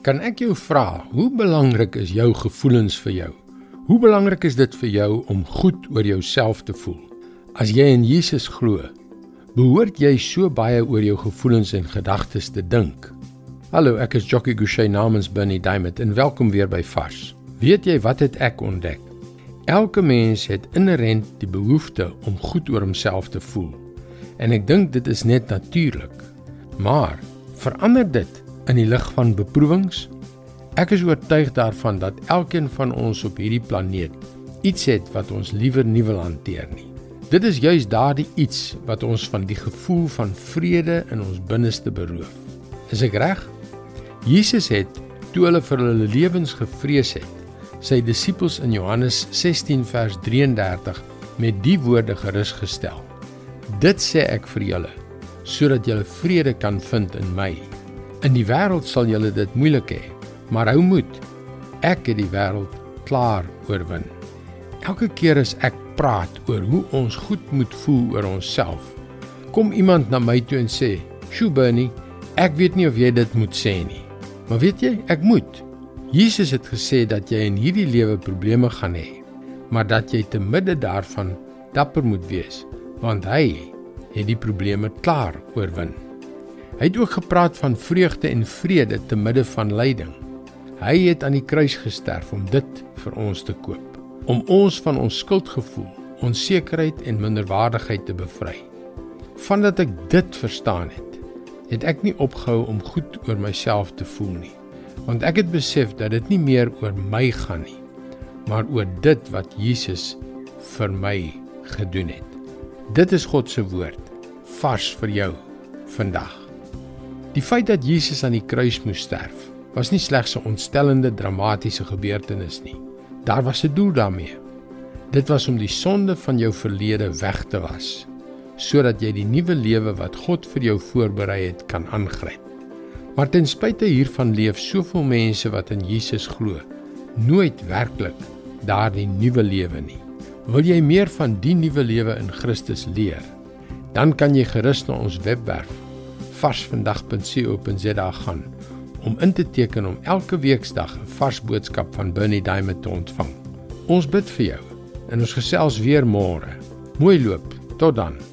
Kan ek jou vra, hoe belangrik is jou gevoelens vir jou? Hoe belangrik is dit vir jou om goed oor jouself te voel? As jy in Jesus glo, behoort jy so baie oor jou gevoelens en gedagtes te dink. Hallo, ek is Jockey Gouchee namens Bernie Diamond en welkom weer by Vars. Weet jy wat het ek ontdek? Elke mens het inherënt die behoefte om goed oor homself te voel. En ek dink dit is net natuurlik. Maar verander dit in die lig van beproewings. Ek is oortuig daarvan dat elkeen van ons op hierdie planeet iets het wat ons liewer nie wil hanteer nie. Dit is juis daardie iets wat ons van die gevoel van vrede in ons binneste beroof. Is ek reg? Jesus het toe hulle vir hulle lewens gevrees het, sy disippels in Johannes 16 vers 33 met die woorde gerus gestel. Dit sê ek vir julle sodat julle vrede kan vind in my. In die wêreld sal julle dit moeilik hê, maar hou moed. Ek het die wêreld klaar oorwin. Elke keer as ek praat oor hoe ons goed moet voel oor onsself, kom iemand na my toe en sê: "Sjoe Bernie, ek weet nie of jy dit moet sê nie." Maar weet jy, ek moet. Jesus het gesê dat jy in hierdie lewe probleme gaan hê, maar dat jy te midde daarvan dapper moet wees, want hy het die probleme klaar oorwin. Hy het ook gepraat van vreugde en vrede te midde van lyding. Hy het aan die kruis gesterf om dit vir ons te koop, om ons van ons skuldgevoel, onsekerheid en minderwaardigheid te bevry. Vandat ek dit verstaan het, het ek nie opgehou om goed oor myself te voel nie, want ek het besef dat dit nie meer oor my gaan nie, maar oor dit wat Jesus vir my gedoen het. Dit is God se woord vars vir jou vandag. Die feit dat Jesus aan die kruis moes sterf, was nie slegs 'n ontstellende dramatiese gebeurtenis nie. Daar was 'n doel daarmee. Dit was om die sonde van jou verlede weg te was, sodat jy die nuwe lewe wat God vir jou voorberei het, kan aangryp. Maar ten spyte hiervan leef soveel mense wat in Jesus glo, nooit werklik daardie nuwe lewe nie. Wil jy meer van die nuwe lewe in Christus leer? Dan kan jy gerus na ons webwerf varsvandag.co.za gaan om in te teken om elke weeksdag 'n vars boodskap van Bernie Diamond te ontvang. Ons bid vir jou en ons gesels weer môre. Mooi loop. Tot dan.